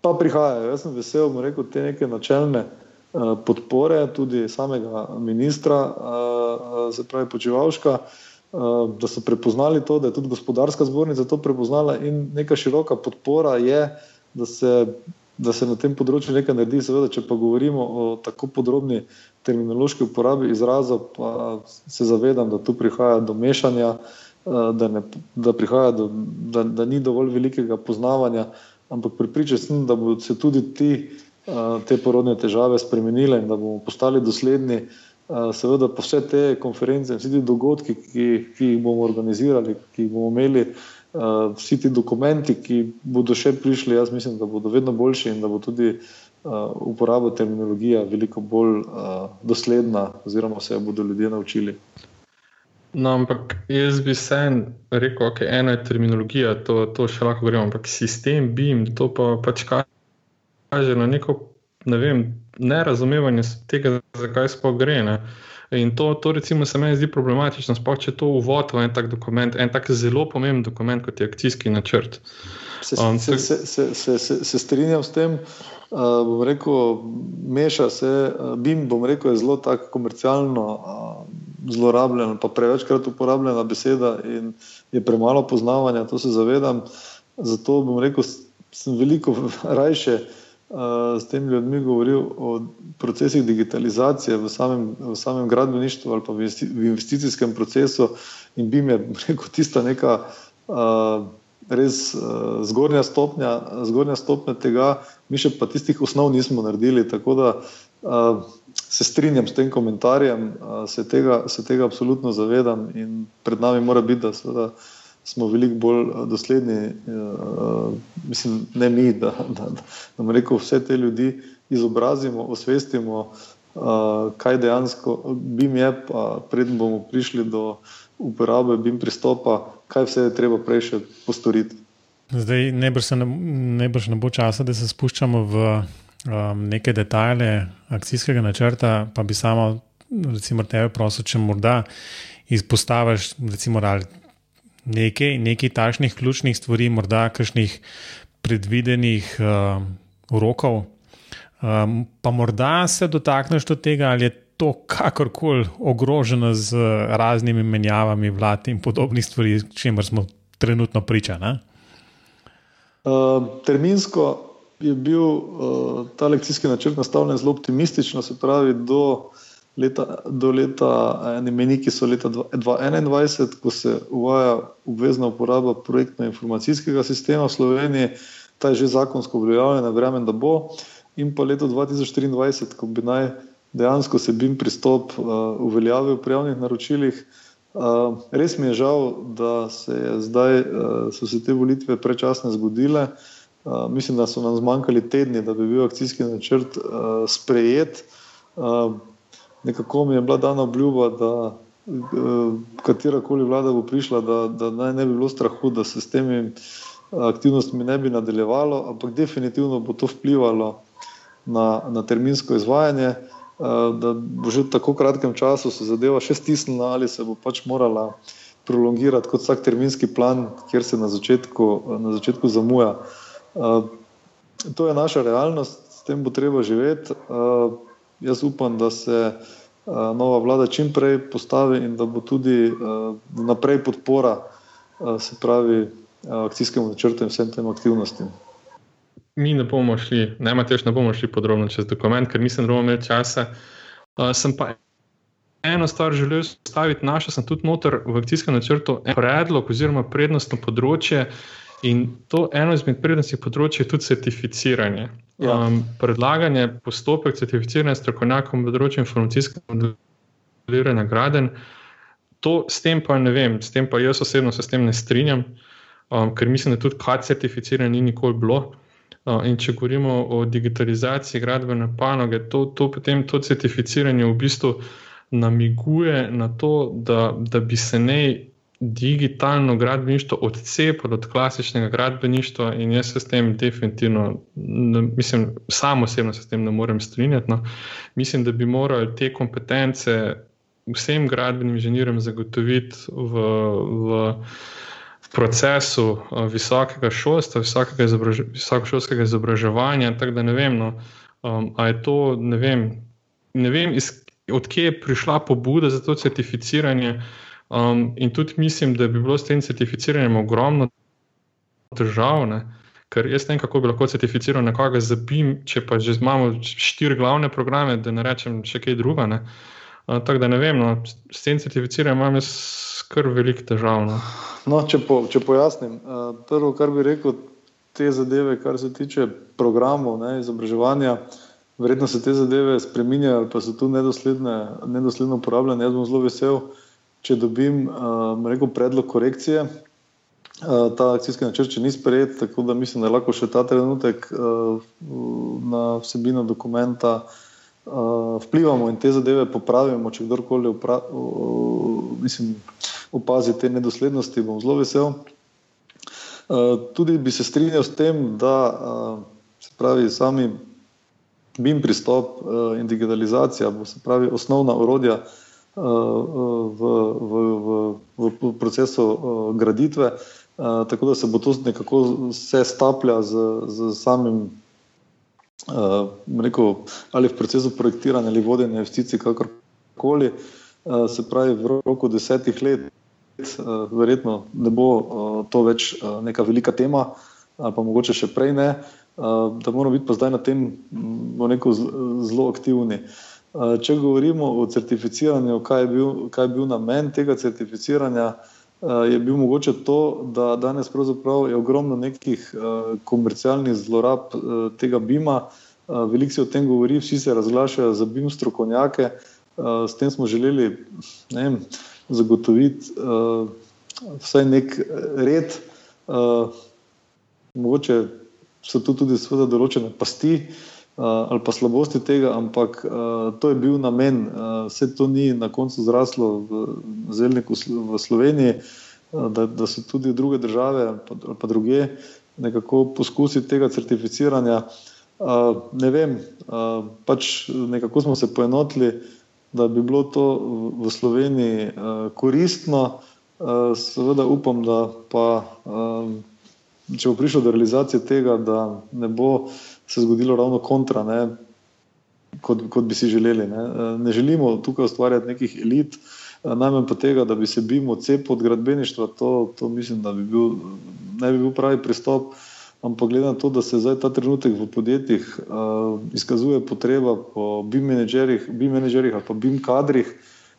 pa prihajajo. Jaz sem vesel, da rekel te neke načelne. Eh, podpore tudi samega ministra, eh, se pravi Počevalška, eh, da so prepoznali to, da je tudi gospodarska zbornica to prepoznala in neka široka podpora je, da se, da se na tem področju nekaj naredi. Seveda, če pa govorimo o tako podrobni terminološki uporabi izrazov, pa se zavedam, da tu prihaja do mešanja, da, ne, da prihaja do, da, da ni dovolj velikega poznavanja, ampak pripričan sem, da bodo se tudi ti Eh, te porodne težave spremenile in da bomo postali dosledni. Eh, seveda, pa vse te konference vsi ti dogodki, ki, ki jih bomo organizirali, ki jih bomo imeli, eh, vsi ti dokumenti, ki bodo še prišli, jaz mislim, da bodo vedno boljši in da bo tudi uporaba terminologije veliko bolj dosledna, oziroma se jo bodo ljudje naučili. No, ampak jaz bi se rekel, da okay, ena je terminologija, to, to še lahko govorimo, ampak sistem BIM, to pa pač kaže na neko ne vem, nerazumevanje tega, zakaj sploh gre. Ne? In to, to recimo, se meni zdi problematično, sploh če to uvod v en tak dokument, en tak zelo pomemben dokument, kot je akcijski načrt. Se, um, se, se, se, se, se, se strinjam s tem. Uh, bom rekel, meša se, uh, BIM, bom rekel, je zelo tako komercialno uh, zlorabljena, pa prevečkrat uporabljena beseda in je premalo poznavanja, to se zavedam. Zato bom rekel, sem veliko rajše uh, s temi ljudmi govoril o procesih digitalizacije v samem, v samem gradbeništvu ali pa v investicijskem procesu in bi me rekel tista neka uh, res uh, zgornja, stopnja, zgornja stopnja tega, mi še pa tistih osnov nismo naredili, tako da uh, se strinjam s tem komentarjem, uh, se, tega, se tega absolutno zavedam in pred nami mora biti, da seveda smo veliko bolj eh, dosledni, uh, mislim, ne mi, da, da, da, da rekel, vse te ljudi izobrazimo, osvestimo, uh, kaj dejansko BIM je, pa predem bomo prišli do uporabe BIM pristopa, kaj vse je treba prej še postoriti. Zdaj, najbrž ne, ne bo časa, da se spuščamo v um, neke detajle akcijskega načrta, pa bi samo, recimo, tebe prosil, če morda izpostaviš, recimo, ali nekaj, nekaj takšnih ključnih stvari, morda kakšnih predvidenih uh, rokov, um, pa morda se dotakneš do tega, ali je to kakorkoli ogroženo z raznimi menjavami vlad in podobnih stvari, čemer smo trenutno priča. Uh, terminsko je bil uh, ta lekcijski načrt nastavljen zelo optimistično, se pravi do leta, do leta eni meniki so leta 2021, ko se uvaja obvezna uporaba projektno-informacijskega sistema v Sloveniji, ta je že zakonsko uveljavljen, verjamem, da bo, in pa leto 2024, ko bi naj dejansko se BIM pristop uh, uveljavil pri javnih naročilih. Uh, res mi je žal, da se zdaj, uh, so se te volitve prečasne zgodile. Uh, mislim, da so nam zmanjkali tedni, da bi bil akcijski načrt uh, sprejet. Uh, nekako mi je bila dana obljuba, da uh, katera koli vlada bo prišla, da, da naj ne bi bilo strahu, da se s temi aktivnostmi ne bi nadaljevalo, ampak definitivno bo to vplivalo na, na terminsko izvajanje. Da bo že v tako kratkem času se zadeva še stisnila, ali se bo pač morala prolongirati kot vsak terminski plan, kjer se na začetku, na začetku zamuja. Uh, Uh, to je naša realnost, s tem bo treba živeti. Uh, jaz upam, da se uh, nova vlada čim prej postavi in da bo tudi uh, naprej podpora, uh, se pravi, uh, akcijskemu načrtu in vsem tem aktivnostim. Mi ne bomo šli, ne imate, ne bomo šli podrobno čez dokument, ker mislim, da bomo imeli časa. Uh, sem pa eno stvar želel staviti, našel sem tudi noter v akcijskem načrtu predlog oziroma prednostno področje. In to eno izmed prednostnih področji je tudi certificiranje. Ja. Um, predlaganje postopek certificiranja strokovnjakov na področju informacijskega modeliranja graden. To s tem pa ne vem, s tem pa jaz osebno se s tem ne strinjam, um, ker mislim, da tudi kaj certificiranje ni nikoli bilo. Uh, in če govorimo o digitalizaciji gradbene panoge, to, to potem to certificiranje v bistvu namiguje na to, da, da bi se ne digitalno gradbeništvo odcepilo od klasičnega gradbeništva, in jaz se s tem definitivno, ne, mislim, samo osebno se s tem ne morem strinjati. No. Mislim, da bi morali te kompetence vsem gradbenim inženirjem zagotoviti v. v procesu uh, visokega šolstva, visokega izobraž visokošolskega izobraževanja. Tako da ne vem, no, um, ali je to, ne vem, ne vem iz, odkje je prišla pobuda za to certificiranje. Uh, Um, in tudi mislim, da bi bilo s tem certificiranjem ogromno težav, ne? ker jaz ne vem, kako bi lahko certificiral nekoga za BIM, če pa že imamo štiri glavne programe, da ne rečem še kaj druga. Ne? Uh, tako da ne vem, no, s tem certificiranjem imam jaz kar veliko težav. No. No, če, po, če pojasnim, uh, prvo, kar bi rekel, te zadeve, kar se tiče programov ne, izobraževanja. Verjetno se te zadeve spremenjajo, pa so tu nedosledno uporabljene. Jaz bom zelo vesel, če dobim uh, rekel, predlog korekcije. Uh, ta akcijski načrt še ni sprejet, tako da mislim, da lahko še ta trenutek uh, na vsebino dokumenta uh, vplivamo in te zadeve popravimo. Če kdorkoli upra, uh, mislim, opazi te nedoslednosti, bom zelo vesel. Uh, tudi bi se strinjal s tem, da uh, se pravi sami BIM pristop uh, in digitalizacija, se pravi osnovna orodja v, v, v, v procesu uh, graditve, uh, tako da se bo to nekako vse staplja z, z samim, rekel, ali v procesu projektiranja ali vodenja investicij, kakorkoli. Se pravi, v roku desetih let, verjetno ne bo to več neka velika tema, pa mogoče še prej ne. Da moramo biti pa zdaj na tem zelo aktivni. Uh, Če govorimo o certificiranju, kaj je bil, kaj je bil namen tega certificiranja, je bil mogoče to, da danes je ogromno nekih komercialnih zlorab tega BIM-a. Veliko se o tem govori, vsi se razglašajo za BIM strokovnjake. S tem smo želeli ne vem, zagotoviti vsaj nek red. Mogoče so tu tudi določene pasti. Eh, ali pa slabosti tega, ampak uh, to je bil namen. Uh, vse to ni na koncu zraslo v zelniku v Sloveniji, uh, da, da so tudi druge države ali pa, pa druge nekako poskusi tega certificiranja. Uh, ne vem, uh, pač nekako smo se poenotili, da bi bilo to v Sloveniji uh, koristno. Uh, seveda upam, da pa, uh, če bo prišlo do realizacije tega, da ne bo se zgodilo ravno kontra, ne, kot, kot bi si želeli. Ne. E, ne želimo tukaj ustvarjati nekih elit, e, najmanj pa tega, da bi se bil odcep od gradbeništva. To, to mislim, da bi bil, ne bi bil pravi pristop. ampak glede na to, da se zdaj ta trenutek v podjetjih uh, izkazuje potreba po BIM menedžerjih, BIM ali pa BIM kadrih,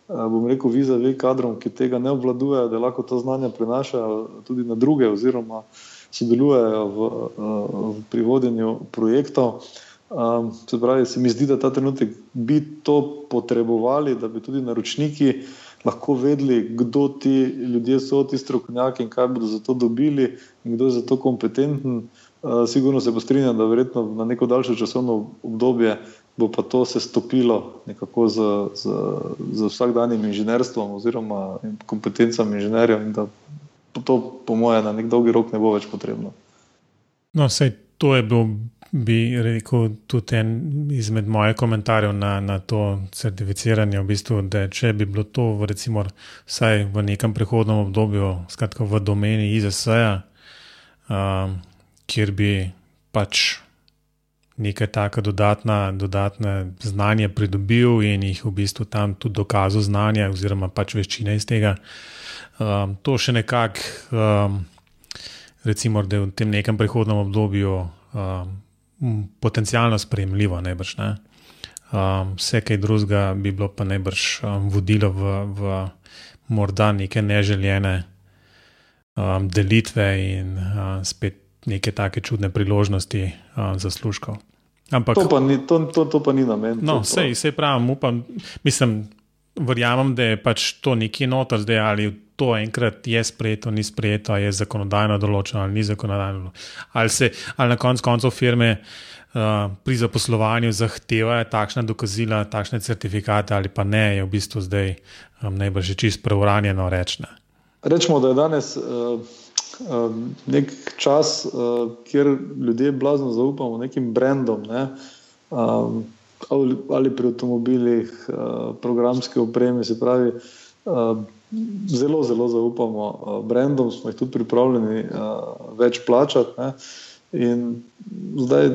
uh, bom rekel, viza ve kadrom, ki tega ne obvladujejo, da lahko to znanje prenašajo tudi na druge oziroma sodelujejo v, uh, v privodenju projektov. Um, se pravi, se mi zdi, da ta trenutek bi to potrebovali, da bi tudi naročniki lahko vedeli, kdo ti ljudje so, ti strokovnjaki in kaj bodo za to dobili, in kdo je za to kompetenten. Uh, sigurno se bo strinjal, da verjetno na neko daljše časovno obdobje bo pa to se stopilo nekako z, z, z vsakdanjim inženirstvom oziroma kompetencami inženirjev in da to, po mojem, na nek dolgi rok ne bo več potrebno. No, sej to je bil bi rekel tudi en izmed mojih komentarjev na, na to certificiranje. V bistvu, če bi bilo to, recimo, vsaj v nekem prehodnem obdobju, skratka v domeni IZS-a, um, kjer bi pač nekaj tako dodatna, dodatne znanje pridobil in jih v bistvu tam tudi dokazal znanje oziroma pač veščine iz tega. Um, to še nekako, um, recimo, da je v tem nekem prehodnem obdobju. Um, potencialno sprejemljivo, najbrž. Ne? Um, vse kaj drugega bi bilo pa najbrž um, vodilo v, v morda neke neželjene um, delitve in um, spet neke take čudne priložnosti um, za služko. Ampak, to, pa ni, to, to, to pa ni namen. No, vse, pravim, upam, mislim, verjamem, da je pač to nekje noter zdaj ali to enkrat je sprejeto, ni sprejeto, je zakonodajno določeno ali ni zakonodajno. Ali, se, ali na koncu koncev firme uh, pri zaposlovanju zahtevajo takšne dokazila, takšne certifikate ali pa ne, je v bistvu zdaj um, najbrž čist preuranjeno rečeno. Rečemo, da je danes. Uh... Nek čas, kjer ljudje blazno zaupamo nekim brendom, ne? ali pri avtomobilih, programske opreme, se pravi, zelo, zelo zaupamo uh, brendom, smo jih tudi pripravljeni uh, več plačati. Ne? In zdaj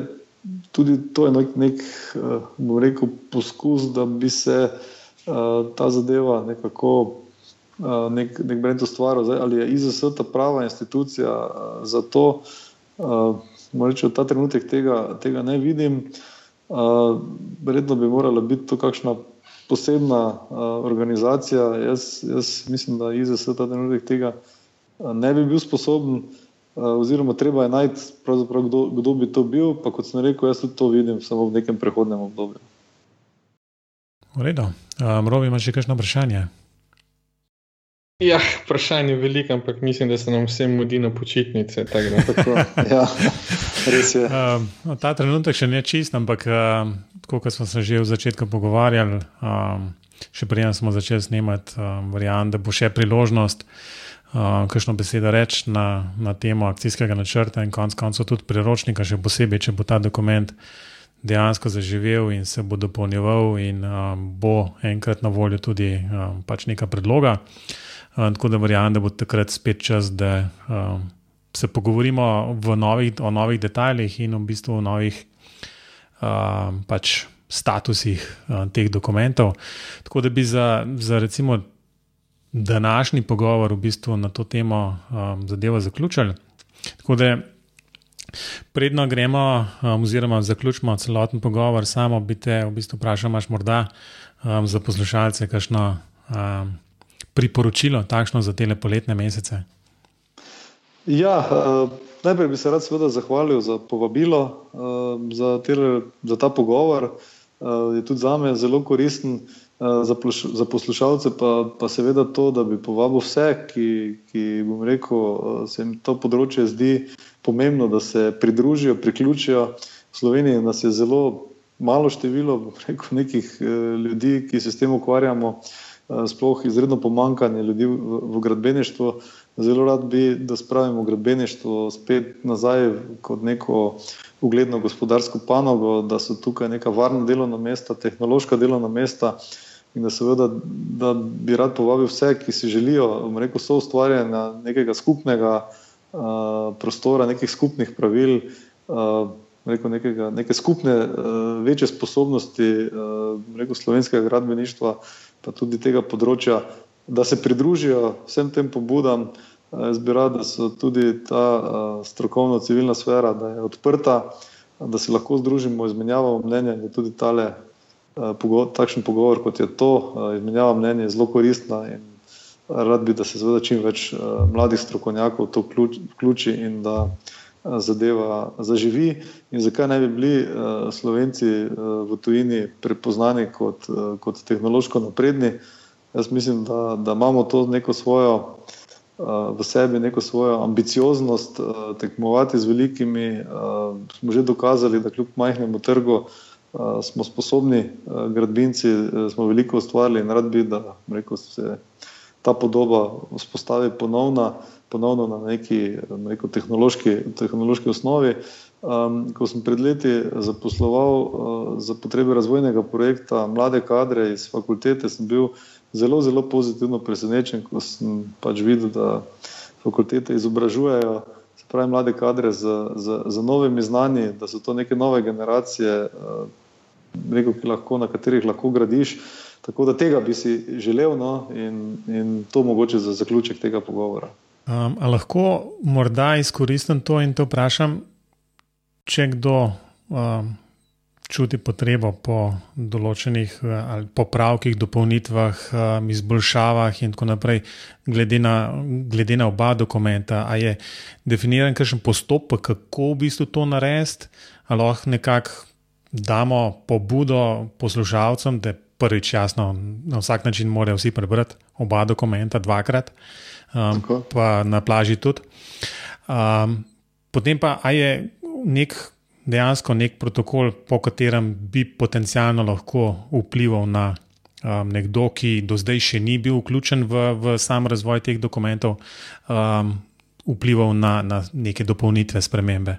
tudi to je nek, nek uh, rekel, poskus, da bi se uh, ta zadeva nekako. Nek, nek brend ustvaril, ali je IZS ta prava institucija uh, za to, uh, reči, ta trenutek tega, tega ne vidim. Uh, verjetno bi morala biti to kakšna posebna uh, organizacija. Jaz, jaz mislim, da IZS ta trenutek tega ne bi bil sposoben, uh, oziroma treba je najti, kdo, kdo bi to bil. Pa kot sem rekel, jaz tudi to vidim samo v nekem prehodnem obdobju. V redu. Um, Robi, imaš še kakšno vprašanje? Ja, vprašanje je veliko, ampak mislim, da se nam vsem mudi na počitnice. Tako, tako. ja, res je. Um, ta trenutek še ne čist, ampak um, kot smo se že v začetku pogovarjali, um, še prej smo začeli snemati, um, verjamem, da bo še priložnost, um, kakšno besedo reči na, na temo akcijskega načrta in konec koncev tudi priročnika, še posebej, če bo ta dokument dejansko zaživel in se bo dopolnjeval in um, bo enkrat na voljo tudi um, pač neka predloga. Um, tako da verjamem, da bo takrat spet čas, da um, se pogovorimo novih, o novih detajlih in v bistvu o novih uh, pač statusih teh dokumentov. Tako da bi za, za recimo današnji pogovor v bistvu na to temo zadevo zaključili. Tako da predno gremo, um, oziroma zaključimo celoten pogovor, samo bi te v bistvu vprašal, imaš morda um, za poslušalce kakšno um, priporočilo, takšno za te poletne mesece. Ja, uh, Najprej bi se rad seveda zahvalil za povabilo, uh, za, tele, za ta pogovor. Uh, je tudi za me zelo koristen, uh, za, pluš, za poslušalce pa, pa seveda to, da bi povabil vse, ki, ki bom rekel, uh, se jim to področje zdi pomembno, da se pridružijo, priključijo. V Sloveniji nas je zelo malo število rekel, nekih uh, ljudi, ki se s tem ukvarjamo, uh, sploh izredno pomankanje ljudi v, v gradbeništvu. Zelo rad bi, da spravimo gradbeništvo spet nazaj kot neko ugledno gospodarsko panogo, da so tukaj neka varna delovna mesta, tehnološka delovna mesta in da seveda, da bi rad povabil vse, ki si želijo, rekel, so ustvarjanja nekega skupnega uh, prostora, nekih skupnih pravil, uh, rekel, nekega, neke skupne uh, večje sposobnosti uh, rekel, slovenskega gradbeništva, pa tudi tega področja da se pridružijo vsem tem pobudam, Jaz bi rad, da so tudi ta strokovna civilna sfera, da je odprta, da se lahko združimo, izmenjavamo mnenja, da tudi tale, takšen pogovor, kot je to, izmenjava mnenja, je zelo koristna. Rad bi, da se seveda čim več mladih strokovnjakov to vključi in da zadeva zaživi. In zakaj ne bi bili Slovenci v tujini prepoznani kot, kot tehnološko napredni? Jaz mislim, da, da imamo to neko svojo v sebi neko svojo ambicioznost, tekmovati z velikimi. Smo že dokazali, da kljub majhnemu trgu smo sposobni gradbinci, smo veliko ustvarili in rad bi, da rekel, se ta podoba vzpostavi ponovna, ponovno na neki rekel, tehnološki, tehnološki osnovi. Ko sem pred leti zaposloval za potrebe razvojnega projekta mlade kadre iz fakultete, sem bil zelo, zelo pozitivno presenečen, ko sem pač videl, da fakultete izobražujejo pravi, mlade kadre z, z, z novimi znanji, da so to neke nove generacije, rekel, lahko, na katerih lahko gradiš. Tako da tega bi si želel, no, in, in to mogoče za zaključek tega pogovora. Um, lahko morda izkoristim to in te vprašam, če kdo um, čuti potrebo po določenih eh, popravkih, dopolnitvah, eh, izboljšavah in tako naprej, glede na, glede na oba dokumenta. Ali je definiran kakšen postopek, kako v bistvu to narediti, ali lahko nekako damo pobudo poslušalcem, da prvič jasno, na vsak način morajo vsi prebrati oba dokumenta dvakrat, um, pa na plaži tudi. Um, potem pa je nek dejansko nek protokol, po katerem bi potencialno lahko vplival na um, nekdo, ki do zdaj še ni bil vključen v, v sam razvoj teh dokumentov, um, vplival na, na neke dopolnitve, spremembe.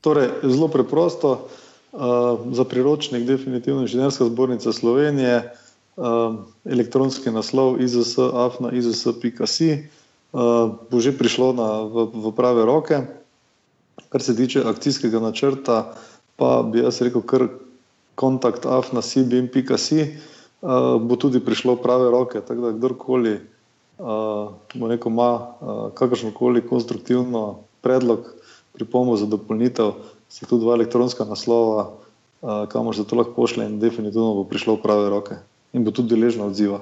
Torej, zelo preprosto. Uh, za priročnik, definitivno inženirska zbornica Slovenije, uh, elektronski naslov izs.afna izs.pika si, uh, bo že prišlo na, v, v prave roke. Kar se tiče akcijskega načrta, pa bi jaz rekel, kar kontakt afna cbm.si uh, bo tudi prišlo prave roke. Tako da kdorkoli uh, rekel, ima uh, kakršno koli konstruktivno predlog, pripombo za dopolnitev, se tudi dva elektronska naslova, uh, kamor se to lahko pošle in definitivno bo prišlo prave roke in bo tudi deležno odziva.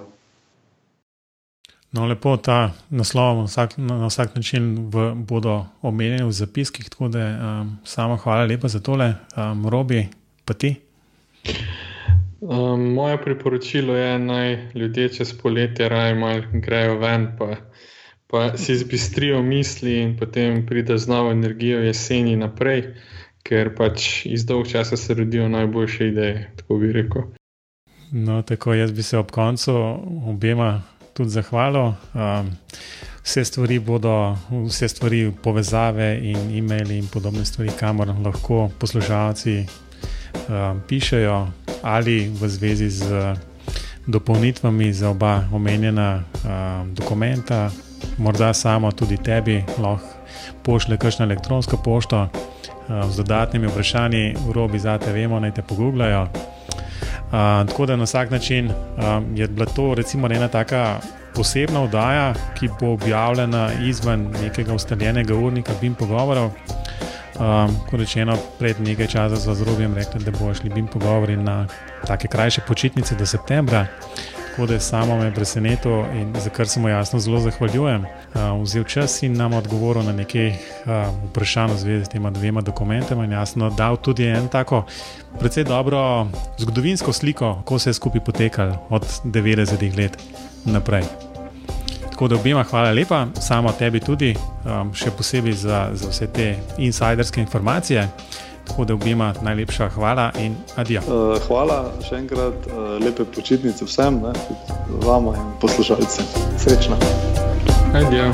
No, lepo ta naslov na vsak, na vsak način v, bodo omenjeni v zapiskih, tako da um, samo hvala lepa za tole, um, robi, pa ti. Um, moje priporočilo je, naj ljudje čez poletje raje malo grejo ven, pa, pa si zbistrijo misli in potem pride z novo energijo jeseni naprej, ker pač iz dolg časa se rodijo najboljše ideje, tako bi rekel. No, tako jaz bi se ob koncu obema tudi zahvalo. Um, vse stvari bodo, vse stvari, povezave in e-maili in podobne stvari, kamor lahko poslušalci um, pišejo, ali v zvezi z dopolnitvami za oba omenjena um, dokumenta, morda samo tudi tebi lahko pošle kakšno elektronsko pošto um, z dodatnimi vprašanji, v robi za te vemo, naj te pogublajo tako da na vsak način um, je bila to recimo ena taka posebna oddaja, ki bo objavljena izven nekega ustaljenega urnika BIM pogovorov. Um, kot rečeno, pred nekaj časa smo z Robijem rekli, da bomo šli BIM pogovori na take krajše počitnice do septembra. Tako da je samo me presenetilo in za kar se mu jasno zelo zahvaljujem. Uh, vzel čas in nam odgovoril na nekaj uh, vprašanj v zvezi s tema dvema dokumentama in jasno dal tudi en tako precej dobro zgodovinsko sliko, kako se je skupaj potekalo od 90-ih let naprej. Tako da obima hvala lepa, samo tebi tudi, um, še posebej za, za vse te insiderske informacije. Tako da obima najlepša hvala in adijo. Uh, hvala še enkrat, uh, lepe počitnice vsem, ne, tudi vam in poslušalcem. Srečno. Adijo.